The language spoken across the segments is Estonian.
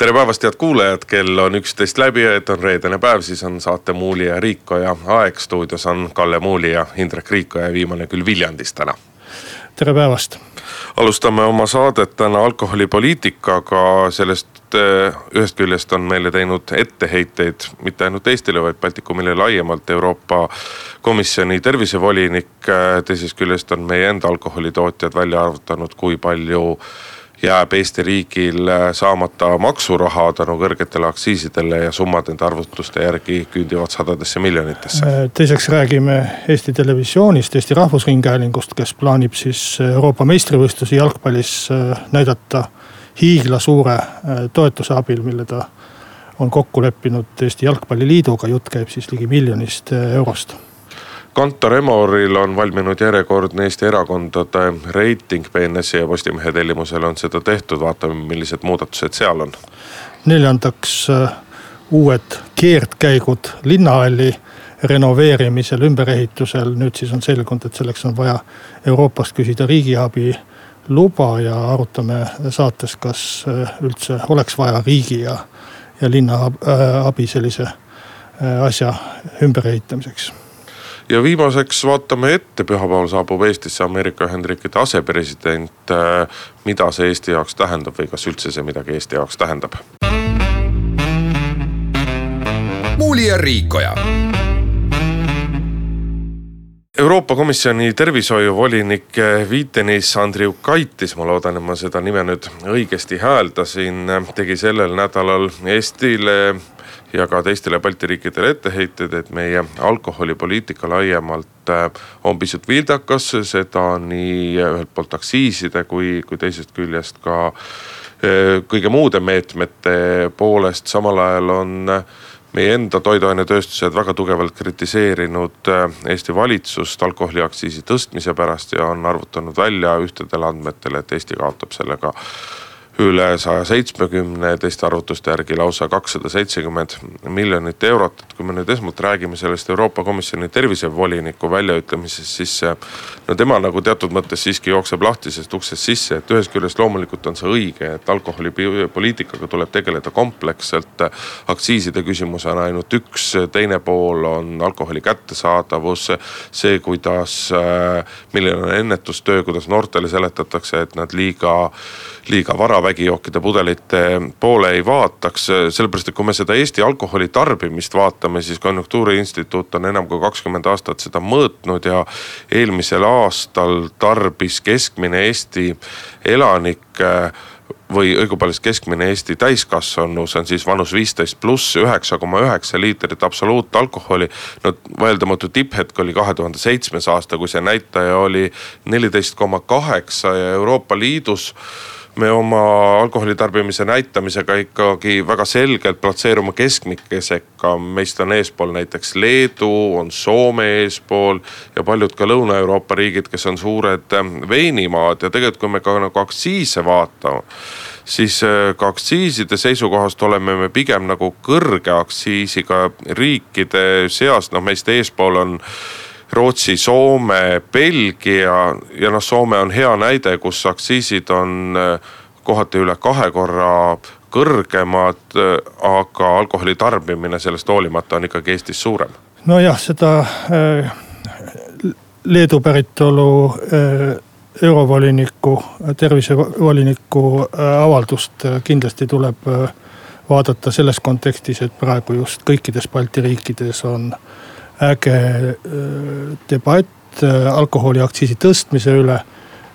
tere päevast, head kuulajad, kell on üksteist läbi, et on reedene päev, siis on saate Muuli ja Riikoja aeg. stuudios on Kalle Muuli ja Indrek Riikoja, viimane küll Viljandis täna. tere päevast. alustame oma saadet täna alkoholipoliitikaga, sellest eh, ühest küljest on meile teinud etteheiteid mitte ainult Eestile, vaid Baltikumile laiemalt Euroopa Komisjoni tervisevolinik. Eh, teisest küljest on meie enda alkoholitootjad välja arvutanud, kui palju jääb Eesti riigil äh, saamata maksuraha tänu kõrgetele aktsiisidele ja summad nende arvutuste järgi küündivad sadadesse miljonitesse. teiseks räägime Eesti Televisioonist, Eesti Rahvusringhäälingust, kes plaanib siis Euroopa meistrivõistlusi jalgpallis äh, näidata hiiglasuure äh, toetuse abil, mille ta on kokku leppinud Eesti Jalgpalliliiduga, jutt käib siis ligi miljonist eurost Kantar Emoril on valminud järjekordne Eesti erakondade reiting. BNS-i ja Postimehe tellimusel on seda tehtud, vaatame, millised muudatused seal on. neljandaks äh, uued keerdkäigud linnahalli renoveerimisel, ümberehitusel, nüüd siis on selgunud, et selleks on vaja Euroopast küsida riigiabi luba ja arutame saates, kas äh, üldse oleks vaja riigi ja, ja linna äh, abi sellise asja ümberehitamiseks ja viimaseks vaatame ette, pühapäeval saabub Eestisse Ameerika Ühendriikide asepresident. Äh, mida see Eesti jaoks tähendab või kas üldse see midagi Eesti jaoks tähendab? muuli ja Riikoja Euroopa Komisjoni tervishoiuvolinik Vitenis Andriukaitis, ma loodan, et ma seda nime nüüd õigesti hääldasin, tegi sellel nädalal Eestile ja ka teistele Balti riikidele etteheiteid, et meie alkoholipoliitika laiemalt äh, on pisut vildakas, seda nii ühelt poolt aktsiiside kui, kui teisest küljest ka äh, kõige muude meetmete poolest, samal ajal on äh, meie enda toiduainetööstused väga tugevalt kritiseerinud Eesti valitsust alkoholiaktsiisi tõstmise pärast ja on arvutanud välja ühtedel andmetel, et Eesti kaotab sellega üle saja seitsmekümne, teiste arvutuste järgi lausa kakssada seitsekümmend miljonit eurot. et kui me nüüd esmalt räägime sellest Euroopa Komisjoni tervisevoliniku väljaütlemisest, siis no tema nagu teatud mõttes siiski jookseb lahtisest uksest sisse, et ühest küljest loomulikult on see õige, et alkoholipoliitikaga tuleb tegeleda kompleksselt. aktsiiside küsimus on ainult üks, teine pool on alkoholi kättesaadavus, see, kuidas, milline on ennetustöö, kuidas noortele seletatakse, et nad liiga, liiga vara vägijookide pudelite poole ei vaataks. sellepärast, et kui me seda Eesti alkoholi tarbimist vaatame, siis konjunktuuriinstituut on enam kui kakskümmend aastat seda mõõtnud ja eelmisel aastal tarbis keskmine Eesti elanik või õigupoolest keskmine Eesti täiskasvanu, see on siis vanus viisteist pluss üheksa koma üheksa liitrit absoluutalkoholi. no vaieldamatu tipphetk oli kahe tuhande seitsmes aasta, kui see näitaja oli neliteist koma kaheksa ja Euroopa Liidus me oma alkoholi tarbimise näitamisega ikkagi väga selgelt platseerume keskmike sekka. meist on eespool näiteks Leedu, on Soome eespool ja paljud ka Lõuna-Euroopa riigid, kes on suured ähm, veinimaad ja tegelikult, kui me ka nagu aktsiise vaatame siis äh, ka aktsiiside seisukohast oleme me pigem nagu kõrge aktsiisiga riikide seas, noh meist eespool on Rootsi, Soome, Belgia ja noh, Soome on hea näide, kus aktsiisid on äh, kohati üle kahe korra kõrgemad, äh, aga alkoholi tarbimine sellest hoolimata on ikkagi Eestis suurem. nojah, seda äh, Leedu päritolu eurovoliniku, tervisevoliniku avaldust kindlasti tuleb vaadata selles kontekstis, et praegu just kõikides Balti riikides on äh, äge äh, debatt äh, alkoholiaktsiisi tõstmise üle.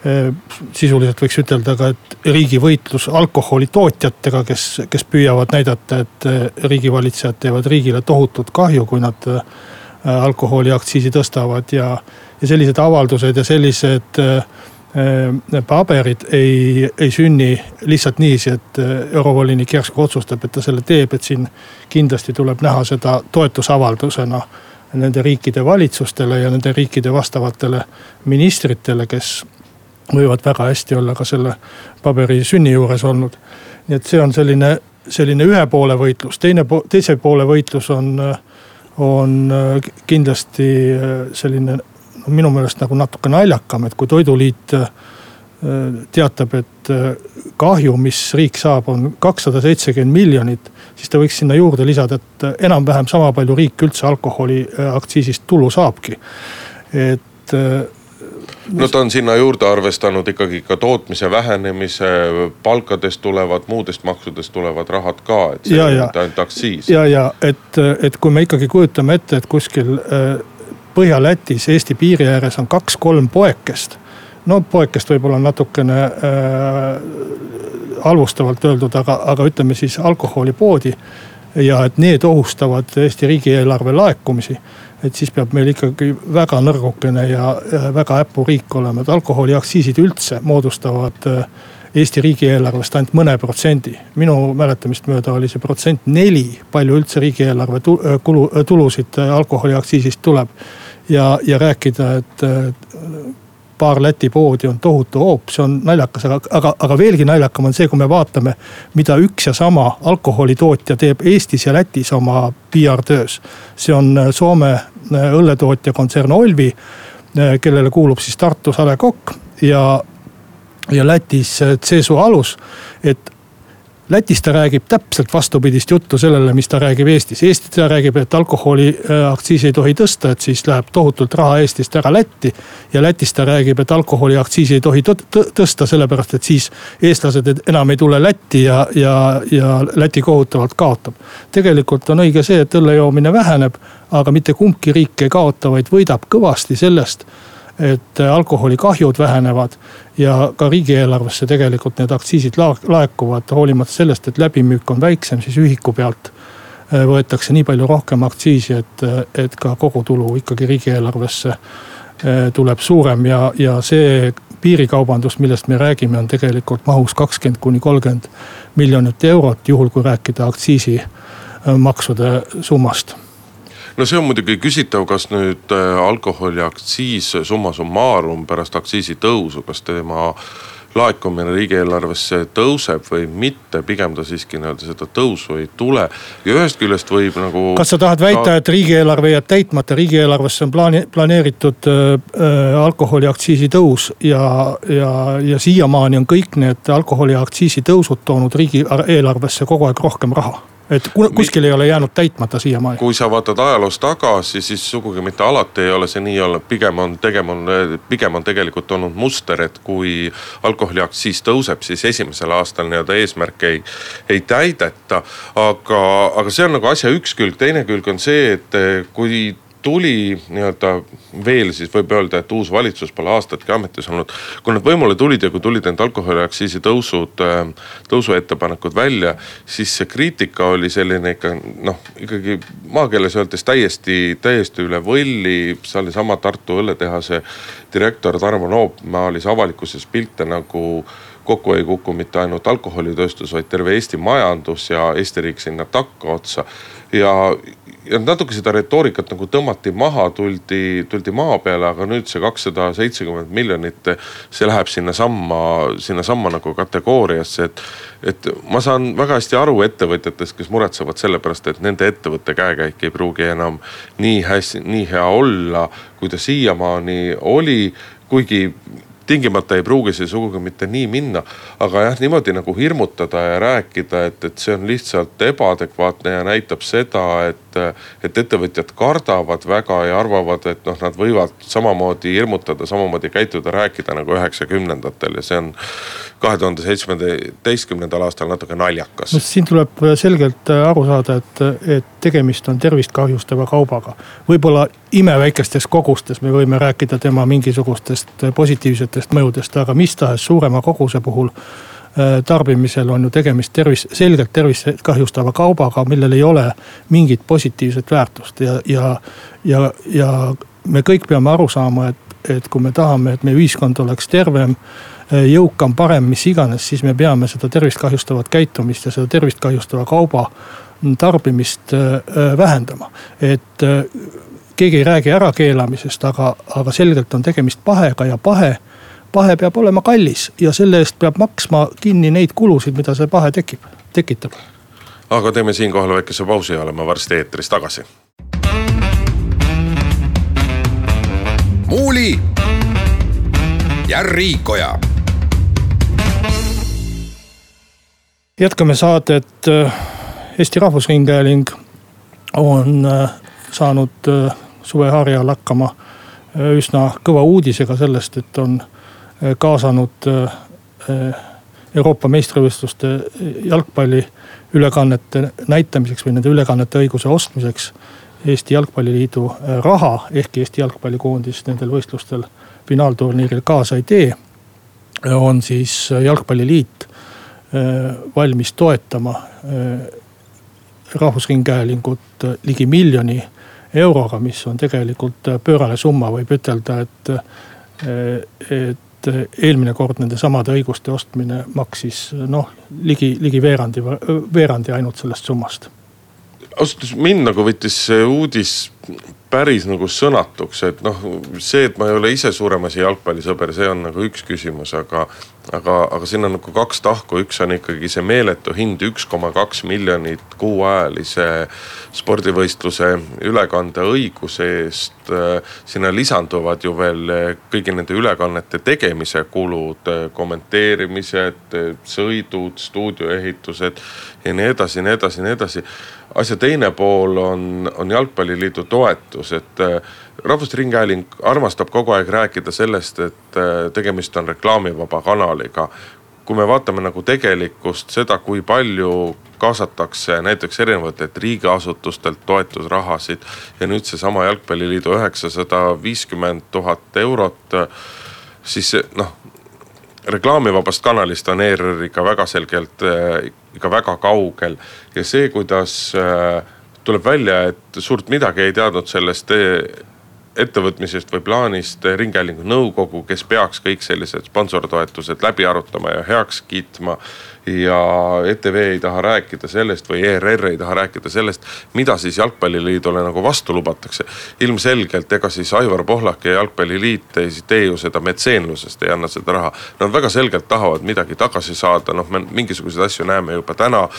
Äh, sisuliselt võiks ütelda ka, et riigi võitlus alkoholitootjatega, kes, kes püüavad näidata, et riigivalitsejad teevad riigile tohutut kahju, kui nad alkoholiaktsiisi tõstavad ja, ja sellised avaldused ja sellised paberid ei, ei sünni lihtsalt niiviisi, et eurovolinik järsku otsustab, et ta selle teeb, et siin kindlasti tuleb näha seda toetusavaldusena nende riikide valitsustele ja nende riikide vastavatele ministritele, kes võivad väga hästi olla ka selle paberi sünni juures olnud. nii et see on selline, selline ühe poole võitlus, teine, teise poole võitlus on, on kindlasti selline no minu meelest nagu natuke naljakam, et kui Toiduliit teatab, et kahju, mis riik saab, on kakssada seitsekümmend miljonit. Siis ta võiks sinna juurde lisada, et enam-vähem sama palju riik üldse alkoholiaktsiisist tulu saabki, et no ta on sinna juurde arvestanud ikkagi ka tootmise vähenemise, palkadest tulevad, muudest maksudest tulevad rahad ka, et see ja, ei ole ainult aktsiis. ja, ja et, et kui me ikkagi kujutame ette, et kuskil Põhja-Lätis, Eesti piiri ääres on kaks-kolm poekest. No poekest võib-olla natukene äh, halvustavalt öeldud, aga, aga ütleme siis alkoholipoodi. ja et need ohustavad Eesti riigieelarve laekumisi et siis peab meil ikkagi väga nõrgukene ja väga äpu riik olema, et alkoholiaktsiisid üldse moodustavad äh, Eesti riigieelarvest ainult mõne protsendi. minu mäletamist mööda oli see protsent neli, palju üldse riigieelarve äh, kulu, äh, tulusid alkoholiaktsiisist tuleb. ja, ja rääkida, et paar Läti poodi on tohutu hoop, see on naljakas, aga, aga, aga veelgi naljakam on see, kui me vaatame, mida üks ja sama alkoholitootja teeb Eestis ja Lätis oma PR töös. see on äh, Soome äh, õlletootja kontsern Olvi, äh, kellele kuulub siis Tartus A Le Coq ja, ja Lätis Cesu alus. et Lätis ta räägib täpselt vastupidist juttu sellele, mis ta räägib Eestis. Eestis ta räägib, et alkoholiaktsiisi ei tohi tõsta, et siis läheb tohutult raha Eestist ära Lätti. ja Lätis ta räägib, et alkoholiaktsiisi ei tohi tõsta, sellepärast et siis eestlased enam ei tule Lätti ja, ja, ja Läti kohutavalt kaotab. tegelikult on õige see, et õlle joomine väheneb, aga mitte kumbki riik ei kaota, vaid võidab kõvasti sellest et alkoholikahjud vähenevad ja ka riigieelarvesse tegelikult need aktsiisid laekuvad, hoolimata sellest, et läbimüük on väiksem, siis ühiku pealt äh, võetakse nii palju rohkem aktsiisi, et, et ka kogutulu ikkagi riigieelarvesse äh, tuleb suurem ja, ja see piirikaubandus, millest me räägime, on tegelikult mahus kakskümmend kuni kolmkümmend miljonit eurot, juhul kui rääkida aktsiisimaksude summast no see on muidugi küsitav, kas nüüd äh, alkoholiaktsiis summa summarum pärast aktsiisitõusu, kas tema laekumine riigieelarvesse tõuseb või mitte, pigem ta siiski nii-öelda seda tõusu ei tule. ja ühest küljest võib nagu. kas sa tahad väita, et riigieelarve jääb täitmata, riigieelarvesse on plaani, planeeritud äh, äh alkoholiaktsiisi tõus ja, ja, ja siiamaani on kõik need alkoholiaktsiisi tõusud toonud riigieelarvesse kogu aeg rohkem raha et kuskil ei ole jäänud täitmata siiamaani. kui sa vaatad ajaloos tagasi, siis sugugi mitte alati ei ole see nii olnud, pigem on tegema, pigem on tegelikult olnud muster, et kui alkoholiaktsiis tõuseb, siis esimesel aastal nii-öelda eesmärke ei, ei täideta. aga, aga see on nagu asja üks külg, teine külg on see, et kui tuli nii-öelda veel siis võib öelda, et uus valitsus pole aastatki ametis olnud. kui nad võimule tulid ja kui tulid need alkoholiaktsiisi tõusud, äh, tõusuettepanekud välja, siis see kriitika oli selline ikka noh, ikkagi maakeeles öeldes täiesti, täiesti üle võlli. see oli sama Tartu õlletehase direktor Tarmo Noop maalis avalikkuses pilte nagu kokku ei kuku mitte ainult alkoholitööstus, vaid terve Eesti majandus ja Eesti riik sinna takkaotsa. Ja ja natuke seda retoorikat nagu tõmmati maha, tuldi, tuldi maa peale, aga nüüd see kakssada seitsekümmend miljonit, see läheb sinnasamma, sinnasamma nagu kategooriasse, et. et ma saan väga hästi aru ettevõtjatest, kes muretsevad selle pärast, et nende ettevõtte käekäik ei pruugi enam nii hästi, nii hea olla, kui ta siiamaani oli kuigi tingimata ei pruugi see sugugi mitte nii minna. aga jah, niimoodi nagu hirmutada ja rääkida, et, et see on lihtsalt ebaadekvaatne ja näitab seda, et, et ettevõtjad kardavad väga ja arvavad, et noh, nad võivad samamoodi hirmutada, samamoodi käituda, rääkida nagu üheksakümnendatel ja see on kahe tuhande seitsmeteistkümnendal aastal natuke naljakas. no siin tuleb selgelt aru saada, et, et tegemist on tervist kahjustava kaubaga. võib-olla imeväikestes kogustes me võime rääkida tema mingisugustest positiivsetest mõjudest, aga mis tahes suurema koguse puhul äh, tarbimisel on ju tegemist tervis, selgelt tervist kahjustava kaubaga, millel ei ole mingit positiivset väärtust ja, ja, ja, ja me kõik peame aru saama, et, et kui me tahame, et meie ühiskond oleks tervem äh, jõukam, parem, mis iganes, siis me peame seda tervist kahjustavat käitumist ja seda tervist kahjustava kauba tarbimist äh, vähendama. et keegi ei räägi ärakeelamisest, aga, aga selgelt on tegemist pahega ja pahe, pahe peab olema kallis ja selle eest peab maksma kinni neid kulusid, mida see pahe tekib, tekitab. aga teeme siinkohal väikese pausi ja oleme varsti eetris tagasi. muuli ja Riikoja jätkame saadet. Eesti Rahvusringhääling on äh, saanud äh, suveharjal hakkama äh, üsna kõva uudisega sellest, et on kaasanud Euroopa meistrivõistluste jalgpalli ülekannete näitamiseks või nende ülekannete õiguse ostmiseks Eesti Jalgpalliliidu raha. ehkki Eesti jalgpallikoondis nendel võistlustel finaalturniiril kaasa ei tee. on siis jalgpalliliit valmis toetama Rahvusringhäälingut ligi miljoni euroga, mis on tegelikult pöörane summa, võib ütelda, et, et eelmine kord nende samade õiguste ostmine maksis noh, ligi, ligi veerandi, veerandi ainult sellest summast. ausalt öeldes mind nagu võttis see uudis päris nagu sõnatuks, et noh, see, et ma ei ole ise suurem asi jalgpallisõber, see on nagu üks küsimus, aga. Aga, aga siin on nagu kaks tahku, üks on ikkagi see meeletu hind, üks koma kaks miljonit kuuajalise spordivõistluse ülekandeõiguse eest. sinna lisanduvad ju veel kõigi nende ülekannete tegemise kulud, kommenteerimised, sõidud, stuudioehitused ja nii edasi, nii edasi, nii edasi asja teine pool on, on jalgpalliliidu toetus, et äh, Rahvusringhääling armastab kogu aeg rääkida sellest, et äh, tegemist on reklaamivaba kanaliga. kui me vaatame nagu tegelikkust, seda, kui palju kaasatakse näiteks erinevatelt riigiasutustelt toetusrahasid ja nüüd seesama jalgpalliliidu üheksasada viiskümmend tuhat eurot, siis noh reklaamivabast kanalist on ERR ikka väga selgelt äh, ikka väga kaugel. Ja see, kuidas äh, tuleb välja, et suurt midagi ei teadnud sellest äh, ettevõtmisest või plaanist Ringhäälingu nõukogu, kes peaks kõik sellised sponsortoetused läbi arutama ja heaks kiitma ja ETV ei taha rääkida sellest või ERR ei taha rääkida sellest, mida siis jalgpalliliidule nagu vastu lubatakse. ilmselgelt, ega siis Aivar Pohlak ja Jalgpalliliit ei tee ju seda metseenlusest, ei anna seda raha. Nad väga selgelt tahavad midagi tagasi saada, noh, me mingisuguseid asju näeme juba täna.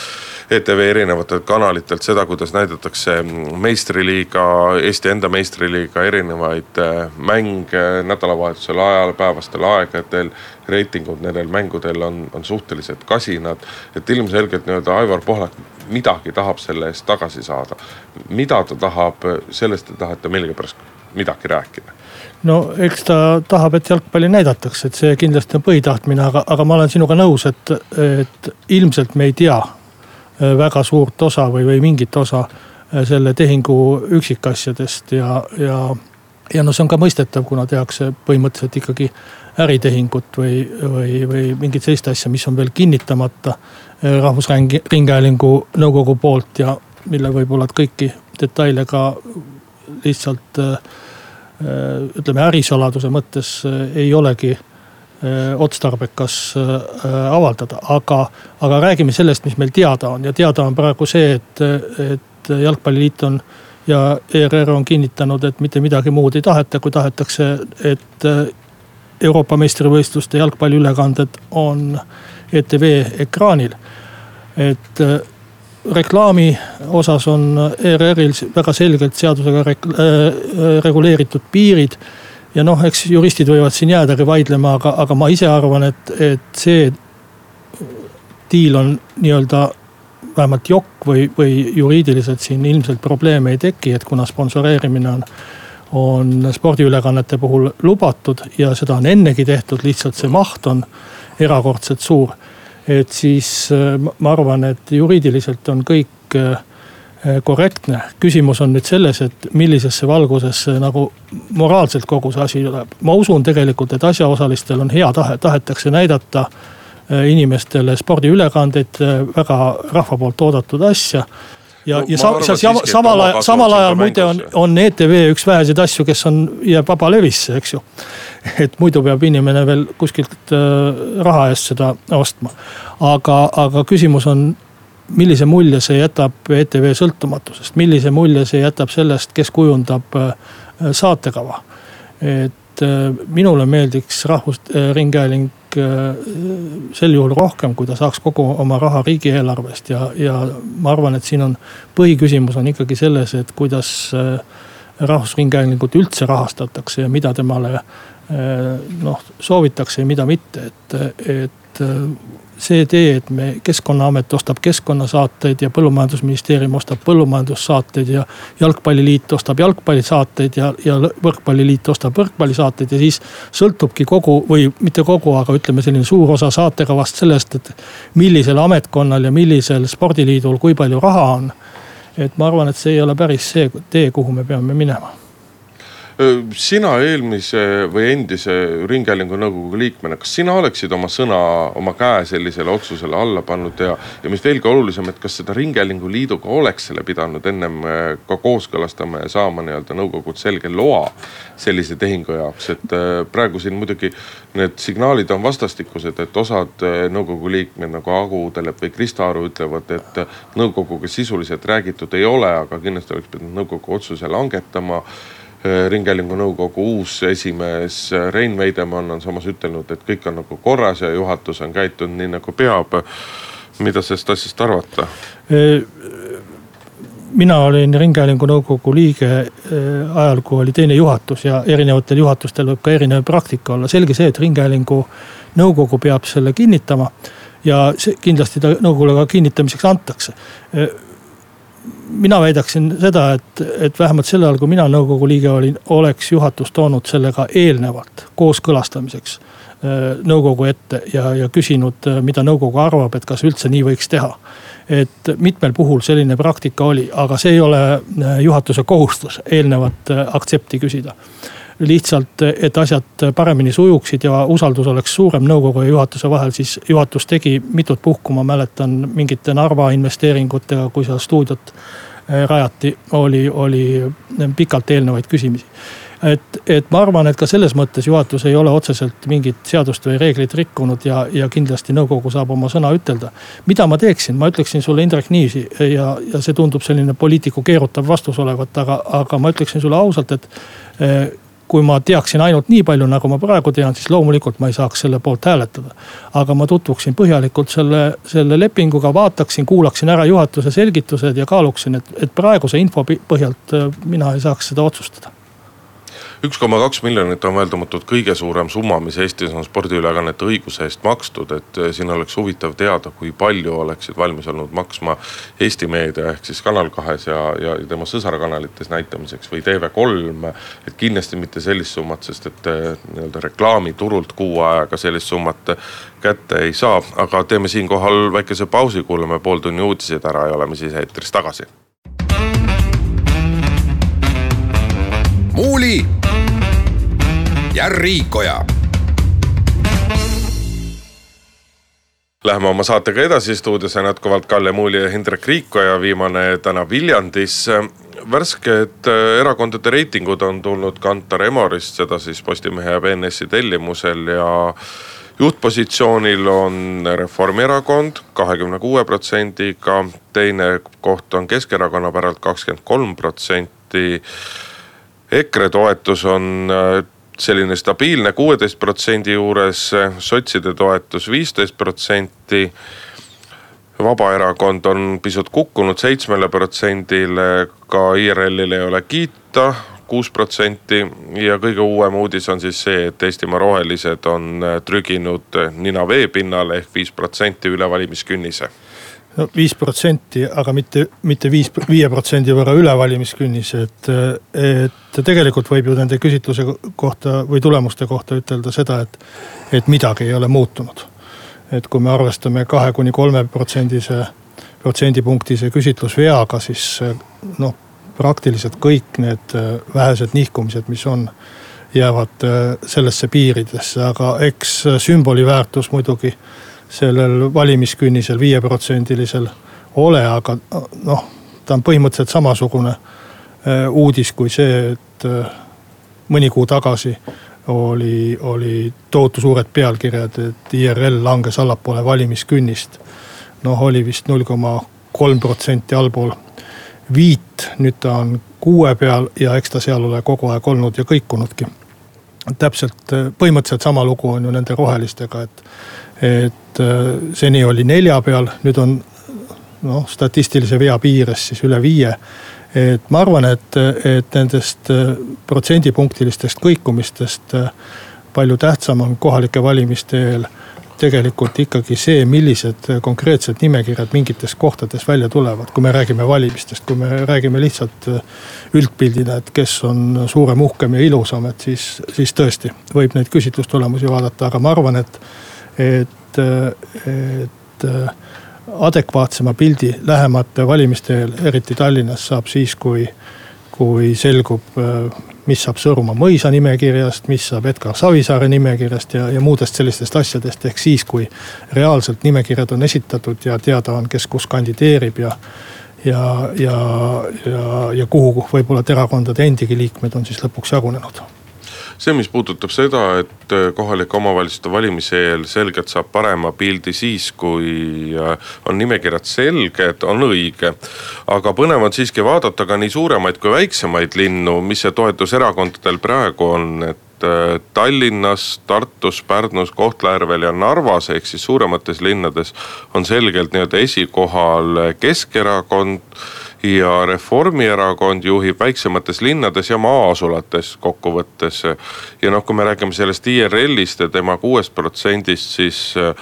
ETV erinevatelt kanalitelt seda, kuidas näidatakse meistriliiga, Eesti enda meistriliiga erinevaid äh, mänge nädalavahetusel ajal, päevastel aegadel reitingud nendel mängudel on, on suhteliselt kasinad. et ilmselgelt nii-öelda Aivar Pohlak midagi tahab selle eest tagasi saada. mida ta tahab, sellest te tahate millegipärast midagi rääkida no eks ta tahab, et jalgpalli näidatakse, et see kindlasti on põhitahtmine, aga, aga ma olen sinuga nõus, et, et ilmselt me ei tea äh, väga suurt osa või, või mingit osa äh, selle tehingu üksikasjadest ja, ja, ja no see on ka mõistetav, kuna tehakse põhimõtteliselt ikkagi äritehingut või, või, või mingit sellist asja, mis on veel kinnitamata äh, Rahvusringhäälingu nõukogu poolt ja mille võib-olla kõiki detaile ka lihtsalt äh, äh, ütleme ärisaladuse mõttes ei olegi otstarbekas avaldada, aga, aga räägime sellest, mis meil teada on. Ja teada on praegu see, et, et jalgpalliliit on ja ERR on kinnitanud, et mitte midagi muud ei taheta, kui tahetakse, et Euroopa meistrivõistluste jalgpalliülekanded on ETV ekraanil. et äh, reklaami osas on ERR-il väga selgelt seadusega reg äh, reguleeritud piirid. ja noh, eks juristid võivad siin jäädagi vaidlema, aga, aga ma ise arvan, et, et see diil on nii-öelda vähemalt jokk või, või juriidiliselt siin ilmselt probleeme ei teki, et kuna sponsoreerimine on on spordiülekannete puhul lubatud ja seda on ennegi tehtud, lihtsalt see maht on erakordselt suur. et siis äh, ma arvan, et juriidiliselt on kõik äh, korrektne. küsimus on nüüd selles, et millisesse valgusesse nagu moraalselt kogu see asi tuleb. ma usun tegelikult, et asjaosalistel on hea tahe, tahetakse näidata äh, inimestele spordiülekandeid, väga rahva poolt oodatud asja ja, ja sa, sa, sa, samal ajal, samal ajal muide on, on ETV üks väheseid asju, kes on, jääb vabalevisse, eks ju. et muidu peab inimene veel kuskilt äh, raha eest seda ostma. aga, aga küsimus on millise mulje see jätab ETV sõltumatusest, millise mulje see jätab sellest, kes kujundab saatekava. et minule meeldiks Rahvusringhääling sel juhul rohkem, kui ta saaks kogu oma raha riigieelarvest. Ja, ja ma arvan, et siin on põhiküsimus on ikkagi selles, et kuidas rahvusringhäälingut üldse rahastatakse ja mida temale noh soovitakse ja mida mitte, et, et see tee, et me, keskkonnaamet ostab keskkonnasaateid ja põllumajandusministeerium ostab põllumajandussaateid ja. jalgpalliliit ostab jalgpallisaateid ja, ja võrkpalliliit ostab võrkpallisaateid ja siis sõltubki kogu või mitte kogu, aga ütleme, selline suur osa saatekavast sellest, et. millisel ametkonnal ja millisel spordiliidul, kui palju raha on. et ma arvan, et see ei ole päris see tee, kuhu me peame minema sina eelmise või endise Ringhäälingu nõukogu liikmena, kas sina oleksid oma sõna, oma käe sellisele otsusele alla pannud ja, ja mis veelgi olulisem, et kas seda Ringhäälingu Liiduga oleks selle pidanud ennem ka kooskõlastama ja saama nii-öelda nõukogult selge loa sellise tehingu jaoks, et praegu siin muidugi need signaalid on vastastikused, et osad nõukogu liikmed nagu Agu Udelep või Krista Aru ütlevad, et nõukoguga sisuliselt räägitud ei ole, aga kindlasti oleks pidanud nõukogu otsuse langetama ringhäälingu nõukogu uus esimees äh, Rein Veidemann on samas ütelnud, et kõik on nagu korras ja juhatus on käitunud nii nagu peab. mida sellest asjast arvata? Äh, mina olin Ringhäälingu nõukogu liige ajal, kui oli teine juhatus ja erinevatel juhatustel võib ka erinev praktika olla. selge see, et Ringhäälingu nõukogu peab selle kinnitama ja see kindlasti ta nõukogule ka kinnitamiseks antakse mina väidaksin seda, et, et vähemalt sel ajal, kui mina nõukogu liige olin, oleks juhatus toonud selle ka eelnevalt kooskõlastamiseks äh, nõukogu ette ja, ja küsinud, äh, mida nõukogu arvab, et kas üldse nii võiks teha. et mitmel puhul selline praktika oli, aga see ei ole äh, juhatuse kohustus eelnevat aktsepti küsida lihtsalt, et asjad paremini sujuksid ja usaldus oleks suurem nõukogu ja juhatuse vahel, siis juhatus tegi mitut puhku, ma mäletan mingite Narva investeeringutega, kui seda stuudiot eh, rajati, oli, oli pikalt eelnevaid küsimisi et, et ma arvan, et ka selles mõttes juhatus ei ole otseselt mingit seadust või reeglit rikkunud ja, ja kindlasti nõukogu saab oma sõna ütelda. mida ma teeksin, ma ütleksin sulle Indrek niiviisi ja, ja see tundub selline poliitiku keerutav vastus olevat, aga, aga ma ütleksin sulle ausalt, et eh, kui ma teaksin ainult nii palju, nagu ma praegu tean, siis loomulikult ma ei saaks selle poolt hääletada. aga ma tutvuksin põhjalikult selle, selle lepinguga, vaataksin, kuulaksin ära juhatuse selgitused ja kaaluksin, et, et praeguse info põhjalt äh, mina ei saaks seda otsustada üks koma kaks miljonit on vaieldamatult kõige suurem summa, mis Eestis on spordiülekannete õiguse eest makstud, et eh, siin oleks huvitav teada, kui palju oleksid valmis olnud maksma Eesti meedia ehk siis Kanal kahes ja, ja tema sõsarkanalites näitamiseks või TV3. et kindlasti mitte sellist summat, sest et eh, nii-öelda reklaamiturult kuu ajaga sellist summat kätte ei saa, aga teeme siinkohal väikese pausi, kuulame pooltunni uudised ära ja oleme siis eetris tagasi. muuli ja Riikoja. Läheme oma saatega edasi, stuudios on jätkuvalt Kalle Muuli ja Hindrek Riikoja, viimane täna Viljandis värsked äh, erakondade reitingud on tulnud Kantar Emorist, seda siis Postimehe ja BNS-i tellimusel ja juhtpositsioonil on Reformierakond kahekümne kuue protsendiga, teine koht on Keskerakonna päralt kakskümmend kolm protsenti. EKRE toetus on äh, selline stabiilne kuueteist protsendi juures, sotside toetus viisteist protsenti. Vabaerakond on pisut kukkunud seitsmele protsendile, ka IRL-il ei ole kiita kuus protsenti ja kõige uuem uudis on siis see, et Eestimaa Rohelised on trüginud nina veepinnale ehk viis protsenti üle valimiskünnise no viis protsenti, aga mitte, mitte viis, viie protsendi võrra üle valimiskünnis, et, et tegelikult võib ju nende küsitluse kohta või tulemuste kohta ütelda seda, et, et midagi ei ole muutunud. et kui me arvestame kahe kuni kolme protsendise, protsendipunktise küsitlusveaga, siis noh, praktiliselt kõik need vähesed nihkumised, mis on jäävad sellesse piiridesse, aga eks sümboli väärtus muidugi sellel valimiskünnisel viieprotsendilisel ole, aga noh, ta on põhimõtteliselt samasugune äh, uudis kui see, et äh, mõni kuu tagasi oli, oli tohutu suured pealkirjad, et IRL langes allapoole valimiskünnist. noh, oli vist null koma kolm protsenti allpool viit, nüüd ta on kuue peal ja eks ta seal ole kogu aeg olnud ja kõikunudki. täpselt põhimõtteliselt sama lugu on ju nende rohelistega, et, et seni oli nelja peal, nüüd on noh, statistilise vea piires siis üle viie. Et ma arvan, et, et nendest protsendipunktilistest kõikumistest palju tähtsam on kohalike valimiste eel tegelikult ikkagi see, millised konkreetsed nimekirjad mingites kohtades välja tulevad, kui me räägime valimistest, kui me räägime lihtsalt üldpildina, et kes on suurem, uhkem ja ilusam, et siis, siis tõesti võib neid küsitlustulemusi vaadata, aga ma arvan, et, et, et adekvaatsema pildi lähemate valimiste eel, eriti Tallinnas saab siis, kui, kui selgub, mis saab Sõõrumaa mõisa nimekirjast, mis saab Edgar Savisaare nimekirjast ja, ja muudest sellistest asjadest. ehk siis, kui reaalselt nimekirjad on esitatud ja teada on, kes kus kandideerib ja, ja, ja, ja, ja kuhu võib-olla erakondade endigi liikmed on siis lõpuks jagunenud see, mis puudutab seda, et äh, kohalike omavalitsuste valimise eel selgelt saab parema pildi siis, kui äh, on nimekirjad selged, on õige. aga põnev on siiski vaadata ka nii suuremaid kui väiksemaid linnu, mis see toetus erakondadel praegu on, et äh, Tallinnas, Tartus, Pärnus, Kohtla-Järvel ja Narvas ehk siis suuremates linnades on selgelt nii-öelda esikohal Keskerakond ja Reformierakond juhib väiksemates linnades ja maa-asulates kokkuvõttes. ja noh, kui me räägime sellest IRL-ist ja tema kuuest protsendist, siis äh,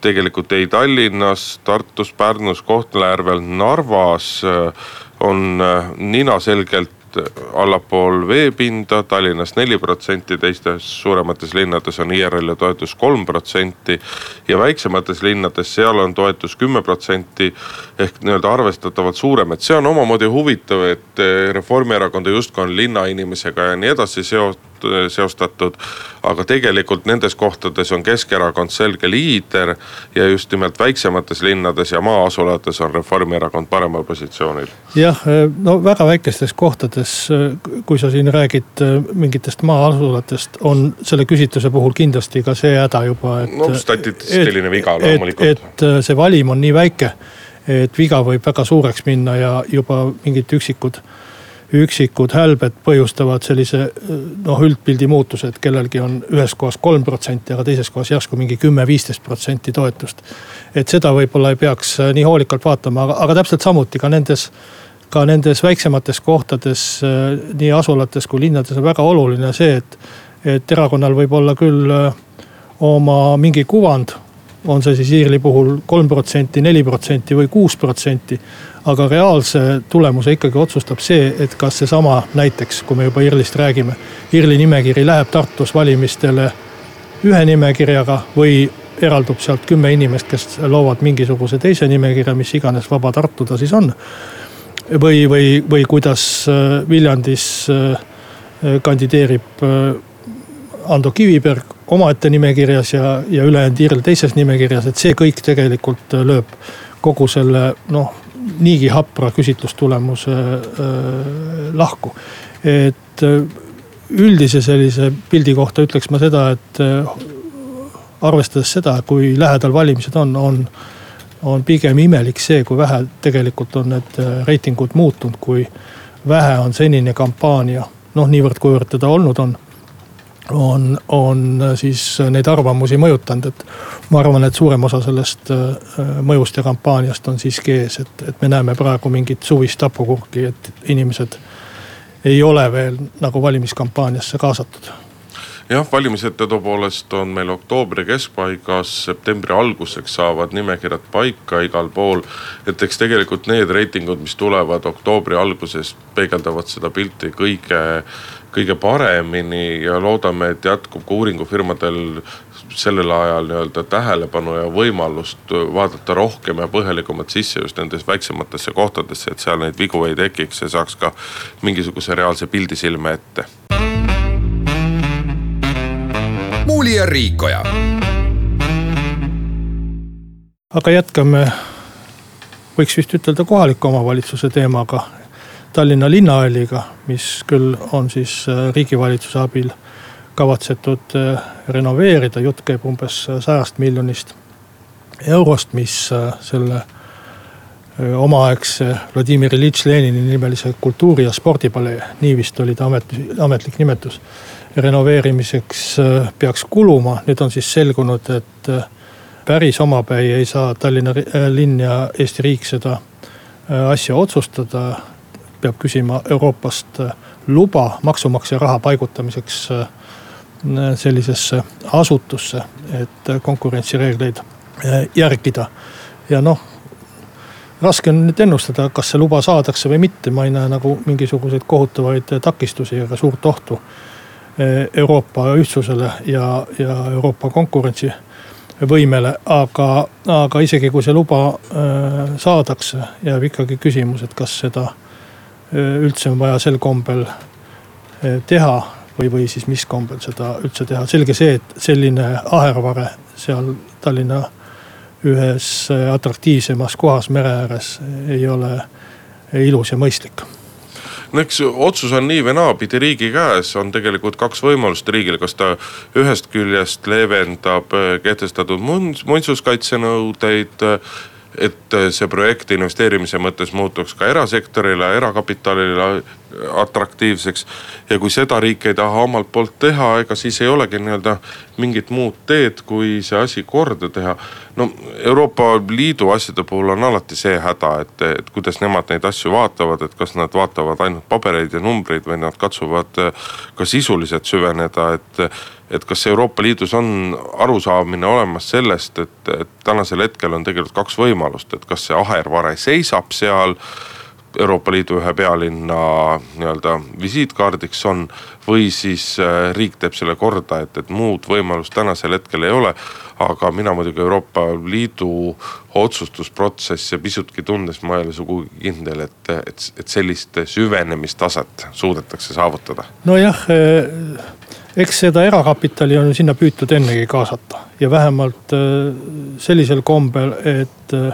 tegelikult ei Tallinnas, Tartus, Pärnus, Kohtla-Järvel, Narvas äh, on äh, nina selgelt allapool veepinda, Tallinnas neli protsenti, teistes suuremates linnades on IRL-i toetus kolm protsenti. ja väiksemates linnades, seal on toetus kümme protsenti ehk nii-öelda arvestatavalt suurem, et see on omamoodi huvitav, et Reformierakonda justkui on linnainimesega ja nii edasi seotud seostatud. aga tegelikult nendes kohtades on Keskerakond selge liider ja just nimelt väiksemates linnades ja maa-asulates on Reformierakond paremal positsioonil. jah, no väga väikestes kohtades, kui sa siin räägid mingitest maa-asulatest, on selle küsitluse puhul kindlasti ka see häda juba, et. no statistiline viga loomulikult. et see valim on nii väike, et viga võib väga suureks minna ja juba mingid üksikud üksikud hälbed põhjustavad sellise noh, üldpildi muutuse, et kellelgi on ühes kohas kolm protsenti, aga teises kohas järsku mingi kümme, viisteist protsenti toetust. et seda võib-olla ei peaks äh, nii hoolikalt vaatama, aga, aga täpselt samuti ka nendes, ka nendes väiksemates kohtades, äh, nii asulates kui linnades on väga oluline see, et, et erakonnal võib olla küll äh, oma mingi kuvand on see siis IRL-i puhul kolm protsenti, neli protsenti või kuus protsenti aga reaalse tulemuse ikkagi otsustab see, et kas seesama näiteks, kui me juba IRL-ist räägime, IRL-i nimekiri läheb Tartus valimistele ühe nimekirjaga või eraldub sealt kümme inimest, kes loovad mingisuguse teise nimekirja, mis iganes vaba Tartu ta siis on. või, või, või kuidas äh, Viljandis äh, kandideerib äh, Ando Kiviberg omaette nimekirjas ja, ja ülejäänud IRL teises nimekirjas, et see kõik tegelikult lööb kogu selle noh niigi hapra küsitlustulemuse äh, lahku. et äh, üldise sellise pildi kohta ütleks ma seda, et äh, arvestades seda, kui lähedal valimised on, on, on pigem imelik see, kui vähe tegelikult on need reitingud muutunud, kui vähe on senine kampaania, noh niivõrd-kuivõrd teda olnud on on, on siis neid arvamusi mõjutanud, et ma arvan, et suurem osa sellest äh, mõjust ja kampaaniast on siiski ees, et, et me näeme praegu mingit suvist hapukurki, et inimesed ei ole veel nagu valimiskampaaniasse kaasatud jah, valimised tõepoolest on meil oktoobri keskpaigas, septembri alguseks saavad nimekirjad paika igal pool. et eks tegelikult need reitingud, mis tulevad oktoobri alguses, peegeldavad seda pilti kõige kõige paremini ja loodame, et jätkub ka uuringufirmadel sellel ajal nii-öelda tähelepanu ja võimalust vaadata rohkem ja põhjalikumalt sisse just nendesse väiksematesse kohtadesse, et seal neid vigu ei tekiks ja saaks ka mingisuguse reaalse pildi silme ette. muuli ja Riikoja. aga jätkame, võiks vist ütelda kohaliku omavalitsuse teemaga Tallinna linnahalliga, mis küll on siis äh, riigivalitsuse abil kavatsetud äh, renoveerida, jutt käib umbes sajast miljonist eurost, mis äh, selle omaaegse Vladimir Iljitš Lenini nimelise kultuuri- ja spordipalee, nii vist oli ta amet, ametlik nimetus. renoveerimiseks peaks kuluma, nüüd on siis selgunud, et päris omapäi ei saa Tallinna linn ja Eesti riik seda asja otsustada. Peab küsima Euroopast luba maksumaksja raha paigutamiseks sellisesse asutusse, et konkurentsireegleid järgida. ja noh, raske on nüüd ennustada, kas see luba saadakse või mitte, ma ei näe nagu mingisuguseid kohutavaid takistusi ega suurt ohtu Euroopa ühtsusele ja, ja Euroopa konkurentsivõimele, aga, aga isegi kui see luba äh, saadakse, jääb ikkagi küsimus, et kas seda äh, üldse on vaja sel kombel äh, teha või, või siis mis kombel seda üldse teha. selge see, et selline ahervare seal Tallinna ühes atraktiivsemas kohas mere ääres ei ole ilus ja mõistlik no eks otsus on nii või naapidi riigi käes, on tegelikult kaks võimalust riigil, kas ta ühest küljest leevendab kehtestatud muinsuskaitsenõudeid et see projekt investeerimise mõttes muutuks ka erasektorile, erakapitalile atraktiivseks. ja kui seda riik ei taha omalt poolt teha, ega siis ei olegi nii-öelda mingit muud teed, kui see asi korda teha. no Euroopa Liidu asjade puhul on alati see häda, et, et kuidas nemad neid asju vaatavad, et kas nad vaatavad ainult pabereid ja numbreid või nad katsuvad ka sisuliselt süveneda, et et kas Euroopa Liidus on arusaamine olemas sellest, et, et tänasel hetkel on tegelikult kaks võimalust, et kas see ahervare seisab seal. Euroopa Liidu ühe pealinna nii-öelda visiitkaardiks on või siis äh, riik teeb selle korda, et, et muud võimalust tänasel hetkel ei ole. aga mina muidugi Euroopa Liidu otsustusprotsessi pisutki tundes, ma ei ole sugugi kindel, et, et, et sellist süvenemistaset suudetakse saavutada. nojah eks seda erakapitali on sinna püütud ennegi kaasata ja vähemalt äh, sellisel kombel, et äh,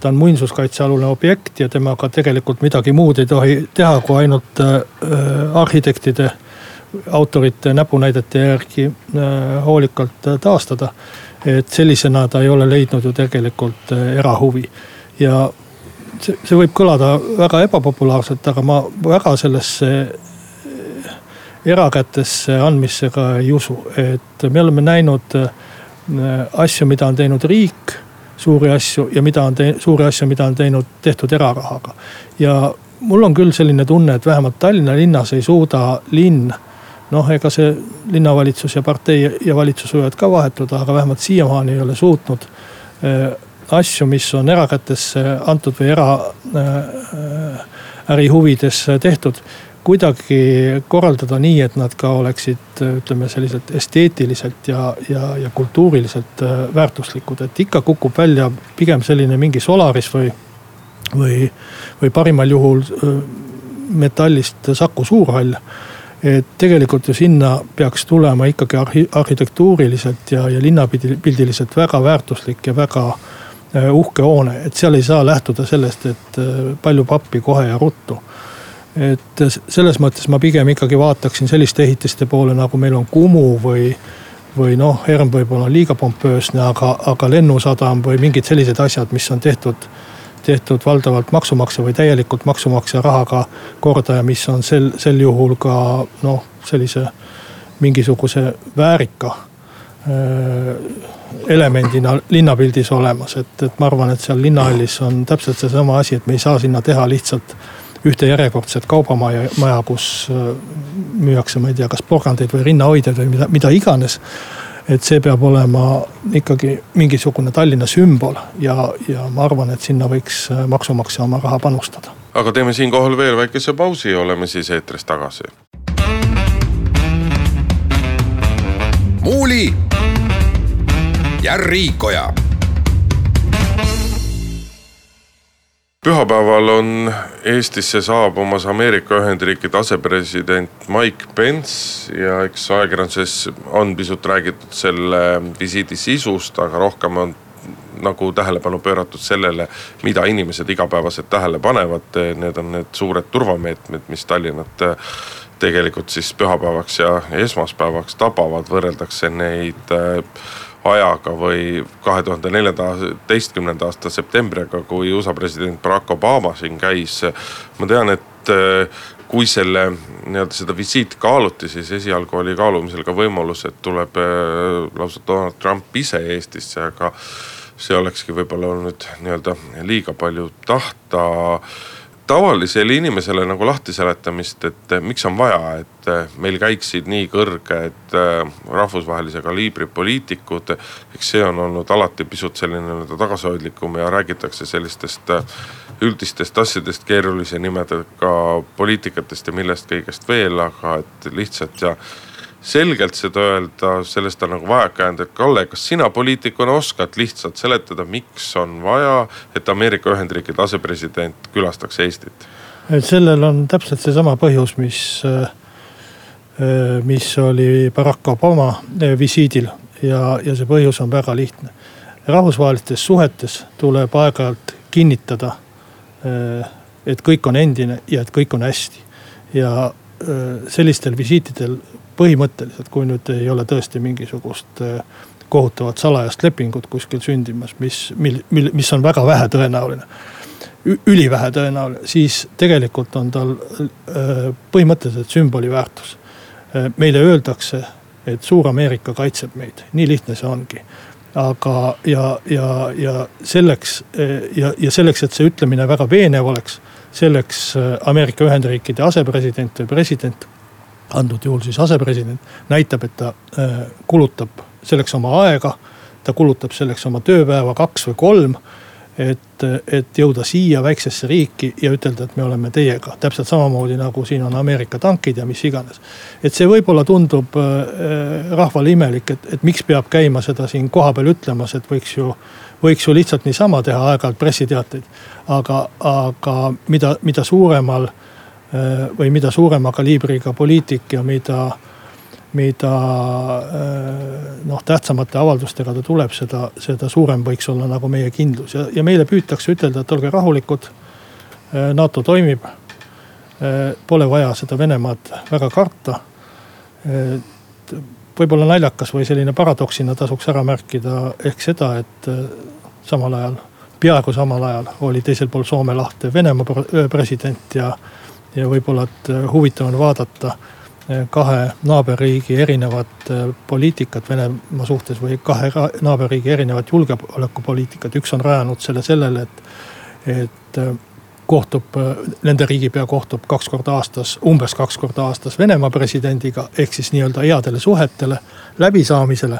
ta on muinsuskaitsealune objekt ja temaga tegelikult midagi muud ei tohi teha, kui ainult äh, arhitektide, autorite näpunäidete järgi hoolikalt taastada. et sellisena ta ei ole leidnud ju tegelikult erahuvi ja see, see võib kõlada väga ebapopulaarselt, aga ma väga sellesse erakätesse andmisse ka ei usu, et me oleme näinud äh, asju, mida on teinud riik, suuri asju ja mida on teinud, suuri asju, mida on teinud, tehtud erarahaga. ja mul on küll selline tunne, et vähemalt Tallinna linnas ei suuda linn noh, ega see linnavalitsus ja partei ja valitsus võivad ka vahetuda, aga vähemalt siiamaani ei ole suutnud äh, asju, mis on erakätesse antud või era äh, äh äri huvides tehtud kuidagi korraldada nii, et nad ka oleksid, ütleme selliselt esteetiliselt ja, ja, ja kultuuriliselt äh, väärtuslikud, et ikka kukub välja pigem selline mingi Solaris või, või, või parimal juhul äh, metallist Saku Suurhall. et tegelikult ju sinna peaks tulema ikkagi arhi-, arhitektuuriliselt ja, ja linnapildiliselt väga väärtuslik ja väga äh, uhke hoone, et seal ei saa lähtuda sellest, et palju pappi kohe ja ruttu et selles mõttes ma pigem ikkagi vaataksin selliste ehitiste poole, nagu meil on Kumu või, või noh, ERM võib-olla on liiga pompöösne, aga, aga Lennusadam või mingid sellised asjad, mis on tehtud, tehtud valdavalt maksumaksja või täielikult maksumaksja rahaga korda ja mis on sel, sel juhul ka noh, sellise mingisuguse väärika äh, elemendina linnapildis olemas, et, et ma arvan, et seal linnahallis on täpselt seesama asi, et me ei saa sinna teha lihtsalt ühte järjekordset kaubamaja, maja, kus äh, müüakse, ma ei tea, kas porgandeid või rinnahoidjaid või mida, mida iganes. et see peab olema ikkagi mingisugune Tallinna sümbol ja, ja ma arvan, et sinna võiks äh, maksumaksja oma raha panustada. aga teeme siinkohal veel väikese pausi, oleme siis eetris tagasi. muuli ja Riikoja pühapäeval on Eestisse saabumas Ameerika Ühendriikide asepresident Mike Pence ja eks ajakirjanduses on pisut räägitud selle visiidi sisust, aga rohkem on nagu tähelepanu pööratud sellele, mida inimesed igapäevaselt tähele panevad. Need on need suured turvameetmed, mis Tallinnat tegelikult siis pühapäevaks ja esmaspäevaks tabavad, võrreldakse neid ajaga või kahe tuhande neljateistkümnenda aasta septembriga, kui USA president Barack Obama siin käis. ma tean, et kui selle nii-öelda seda visiiti kaaluti, siis esialgu oli kaalumisel ka võimalus, et tuleb lausa Donald Trump ise Eestisse, aga see olekski võib-olla olnud nii-öelda liiga palju tahta tavalisele inimesele nagu lahti seletamist, et miks on vaja, et meil käiksid nii kõrged äh, rahvusvahelise kaliibri poliitikud. eks see on olnud alati pisut selline nii-öelda tagasihoidlikum ja räägitakse sellistest üldistest asjadest, keerulise nimedega poliitikatest ja millest kõigest veel, aga et lihtsalt ja selgelt seda öelda, sellest on nagu vajakajäänud, et Kalle, kas sina poliitikuna oskad lihtsalt seletada, miks on vaja, et Ameerika Ühendriikide asepresident külastaks Eestit? sellel on täpselt seesama põhjus, mis, mis oli Barack Obama visiidil ja, ja see põhjus on väga lihtne. rahvusvahelistes suhetes tuleb aeg-ajalt kinnitada, et kõik on endine ja et kõik on hästi. ja sellistel visiitidel põhimõtteliselt, kui nüüd ei ole tõesti mingisugust äh, kohutavat salajast lepingut kuskil sündimas, mis, mil, mil, mis on väga vähe tõenäoline. ülivähe tõenäoline, siis tegelikult on tal äh, põhimõtteliselt sümboli väärtus. Äh, meile öeldakse, et suur Ameerika kaitseb meid, nii lihtne see ongi aga, ja, ja, ja selleks ja, ja selleks, et see ütlemine väga veenev oleks, selleks Ameerika Ühendriikide asepresident või president antud juhul siis asepresident, näitab, et ta äh, kulutab selleks oma aega. ta kulutab selleks oma tööpäeva kaks või kolm. et, et jõuda siia väiksesse riiki ja ütelda, et me oleme teiega, täpselt samamoodi nagu siin on Ameerika tankid ja mis iganes. et see võib-olla tundub äh, rahvale imelik, et, et miks peab käima seda siin kohapeal ütlemas, et võiks ju võiks ju lihtsalt niisama teha aeg-ajalt pressiteateid. aga, aga mida, mida suuremal äh, Äh, või mida suurema kaliibriga poliitik ja mida, mida äh, noh, tähtsamate avaldustega ta tuleb, seda, seda suurem võiks olla nagu meie kindlus ja, ja meile püütakse ütelda, et olge rahulikud. Äh, NATO toimib. Pole vaja seda Venemaad väga karta. võib-olla naljakas või selline paradoksina tasuks ära märkida ehk seda, et samal ajal, peaaegu samal ajal oli teisel pool Soome lahte Venemaa president ja ja võib-olla, et äh, huvitav on vaadata äh, kahe naaberriigi erinevat äh, poliitikat Venemaa suhtes või kahe naaberriigi erinevat julgeolekupoliitikat. üks on rajanud selle sellele, et, et kohtub, nende riigipea kohtub kaks korda aastas, umbes kaks korda aastas Venemaa presidendiga ehk siis nii-öelda headele suhetele, läbisaamisele.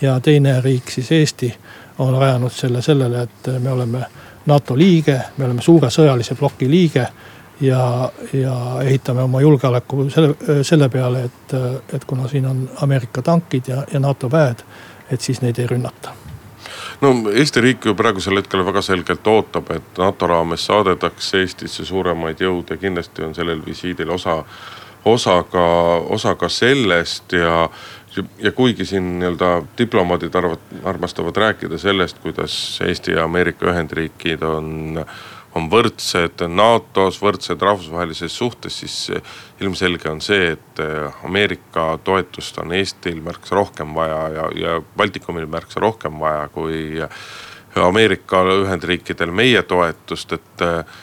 ja teine riik siis Eesti on rajanud selle sellele, et me oleme NATO liige, me oleme suure sõjalise ploki liige ja, ja ehitame oma julgeoleku selle, selle peale, et, et kuna siin on Ameerika tankid ja, ja NATO väed, et siis neid ei rünnata no Eesti riik ju praegusel hetkel väga selgelt ootab, et NATO raames saadetakse Eestisse suuremaid jõude, kindlasti on sellel visiidil osa, osa ka, osa ka sellest ja. ja kuigi siin nii-öelda diplomaadid arvad, armastavad rääkida sellest, kuidas Eesti ja Ameerika Ühendriigid on on võrdsed NATO-s, võrdsed rahvusvahelises suhtes, siis eh, ilmselge on see, et eh, Ameerika toetust on Eestil märksa rohkem vaja ja, ja Baltikumil märksa rohkem vaja kui Ameerika Ühendriikidel. Meie toetust, et eh,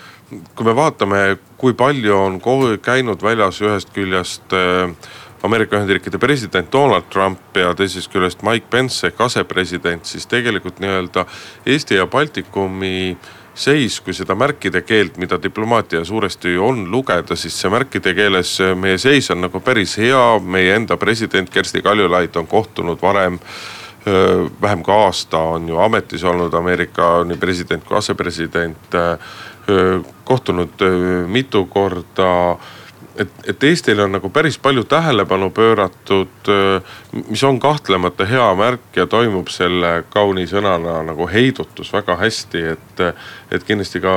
kui me vaatame, kui palju on käinud väljas ühest küljest Ameerika Ühendriikide president Donald Trump ja teisest küljest Mike Pence ehk asepresident, siis tegelikult nii-öelda Eesti ja Baltikumi äh, seis, kui seda märkide keelt, mida diplomaatia suuresti on lugeda, siis see märkide keeles meie seis on nagu päris hea. meie enda president Kersti Kaljulaid on kohtunud varem vähem kui aasta on ju ametis olnud Ameerika nii president kui asepresident. kohtunud mitu korda et, et Eestile on nagu päris palju tähelepanu pööratud, mis on kahtlemata hea märk ja toimub selle kauni sõnana nagu heidutus väga hästi, et, et kindlasti ka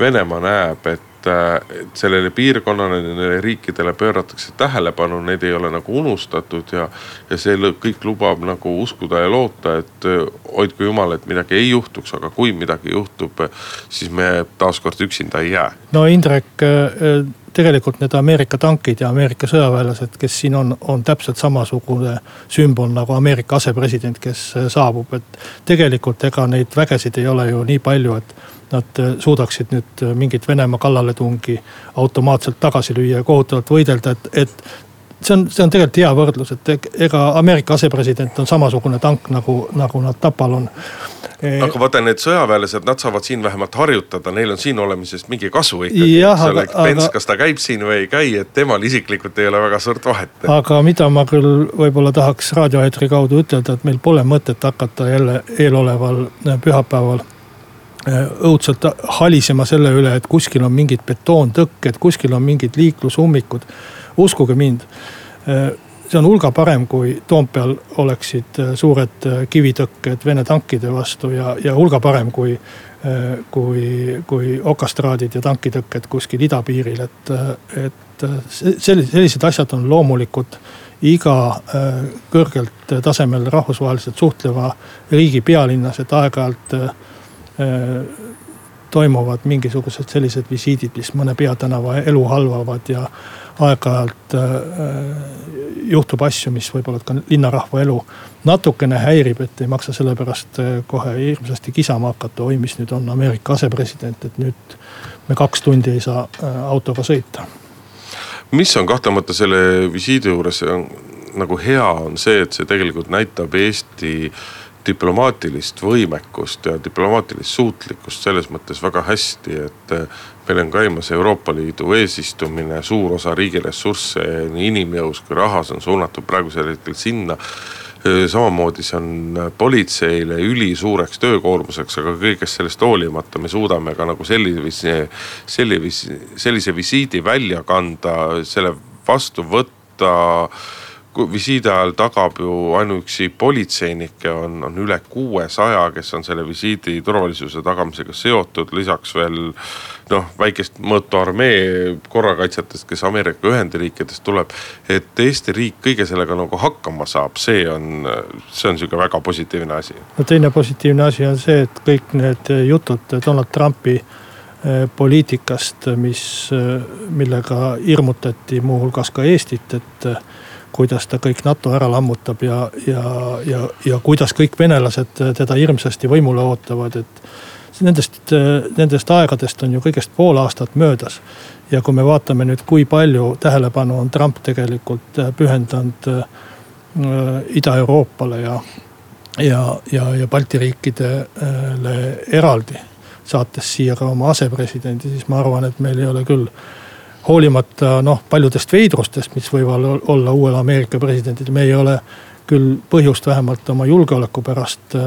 Venemaa näeb, et et sellele piirkonnale, nendele riikidele pööratakse tähelepanu, neid ei ole nagu unustatud ja. ja see kõik lubab nagu uskuda ja loota, et hoidku jumal, et midagi ei juhtuks, aga kui midagi juhtub, siis me taaskord üksinda ei jää. no Indrek, tegelikult need Ameerika tankid ja Ameerika sõjaväelased, kes siin on, on täpselt samasugune sümbol nagu Ameerika asepresident, kes saabub, et. tegelikult ega neid vägesid ei ole ju nii palju, et nad suudaksid nüüd mingit Venemaa kallaletungi automaatselt tagasi lüüa ja kohutavalt võidelda, et, et see on, see on tegelikult hea võrdlus, et ega Ameerika asepresident on samasugune tank nagu, nagu nad Tapal on. Aga vaata need sõjaväelased, nad saavad siin vähemalt harjutada, neil on siin olemisest mingi kasu ikkagi. Pence, kas ta käib siin või ei käi, et temal isiklikult ei ole väga suurt vahet. aga mida ma küll võib-olla tahaks raadioeetri kaudu ütelda, et meil pole mõtet hakata jälle eeloleval pühapäeval äh, õudselt halisema selle üle, et kuskil on mingid betoontõkked, kuskil on mingid liiklusummikud uskuge mind, eh, see on hulga parem, kui Toompeal oleksid eh, suured eh, kivitõkked Vene tankide vastu ja, ja hulga parem, kui, kui, kui okastraadid ja tankitõkked kuskil idapiiril, et, et sellised, sellised asjad on loomulikud iga kõrgelt tasemel rahvusvaheliselt suhtleva riigi pealinnas, et aeg-ajalt toimuvad mingisugused sellised visiidid, mis mõne peatänava elu halvavad ja aeg-ajalt äh, juhtub asju, mis võib-olla ka linnarahva elu natukene häirib, et ei maksa selle pärast äh, kohe hirmsasti kisama hakata, oi, mis nüüd on Ameerika asepresident, et nüüd me kaks tundi ei saa äh, autoga sõita. mis on kahtlemata selle visiidi juures nagu hea, on see, et see tegelikult näitab Eesti diplomaatilist võimekust ja diplomaatilist suutlikkust selles mõttes väga hästi, et meil on käimas Euroopa Liidu eesistumine, suur osa riigi ressursse nii inimjõus kui rahas on suunatud praegusel hetkel sinna. Samamoodi see on politseile ülisuureks töökoormuseks, aga kõigest sellest hoolimata me suudame ka nagu sellise, sellise, sellise visiidi välja kanda, selle vastu võtta visiidi ajal tagab ju ainuüksi politseinikke on, on üle kuuesaja, kes on selle visiidi turvalisuse tagamisega seotud, lisaks veel noh, väikest mõõtu armee korrakaitsjatest, kes Ameerika Ühendriikidest tuleb. et Eesti riik kõige sellega nagu hakkama saab, see on, see on sihuke väga positiivne asi. no teine positiivne asi on see, et kõik need jutud Donald Trumpi eh, poliitikast, mis, eh, millega hirmutati muuhulgas ka Eestit, et kuidas ta kõik NATO ära lammutab ja, ja, ja, ja kuidas kõik venelased teda hirmsasti võimule ootavad, et. Nendest, nendest aegadest on ju kõigest pool aastat möödas. ja kui me vaatame nüüd, kui palju tähelepanu on Trump tegelikult pühendanud äh, Ida-Euroopale ja, ja, ja, ja Balti riikidele eraldi. saates siia ka oma asepresidendi, siis ma arvan, et meil ei ole küll hoolimata noh, paljudest veidrustest, mis võivad olla uuel Ameerika presidendil, me ei ole küll põhjust vähemalt oma julgeoleku pärast äh,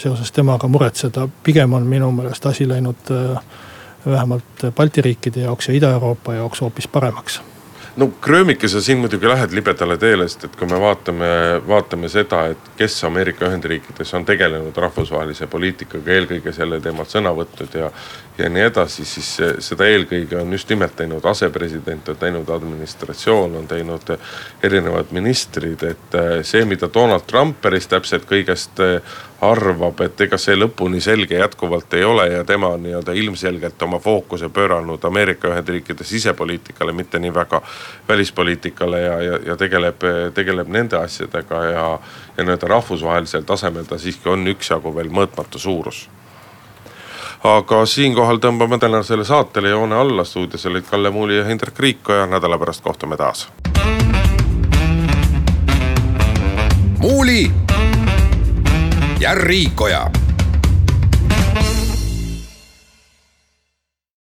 seoses temaga muretseda. pigem on minu meelest asi läinud äh, vähemalt Balti riikide jaoks ja Ida-Euroopa jaoks hoopis paremaks no Kröömike, sa siin muidugi lähed libedale teele, sest et kui me vaatame, vaatame seda, et kes Ameerika Ühendriikides on tegelenud rahvusvahelise poliitikaga, eelkõige sellel teemal sõna võtnud ja. ja nii edasi, siis seda eelkõige on just nimelt teinud asepresident, on teinud administratsioon, on teinud erinevad ministrid, et see, mida Donald Trump päris täpselt kõigest arvab, et ega see lõpuni selge jätkuvalt ei ole ja tema nii-öelda ilmselgelt oma fookuse pööranud Ameerika Ühendriikide sisepoliitikale, mitte nii väga välispoliitikale ja, ja, ja tegeleb, tegeleb nende asjadega ja, ja nii-öelda rahvusvahelisel tasemel ta siiski on üksjagu veel mõõtmatu suurus aga siinkohal tõmbame tänasele saatele joone alla, stuudios olid Kalle Muuli ja Hindrek Riikoja, nädala pärast kohtume taas. muuli ja Riikoja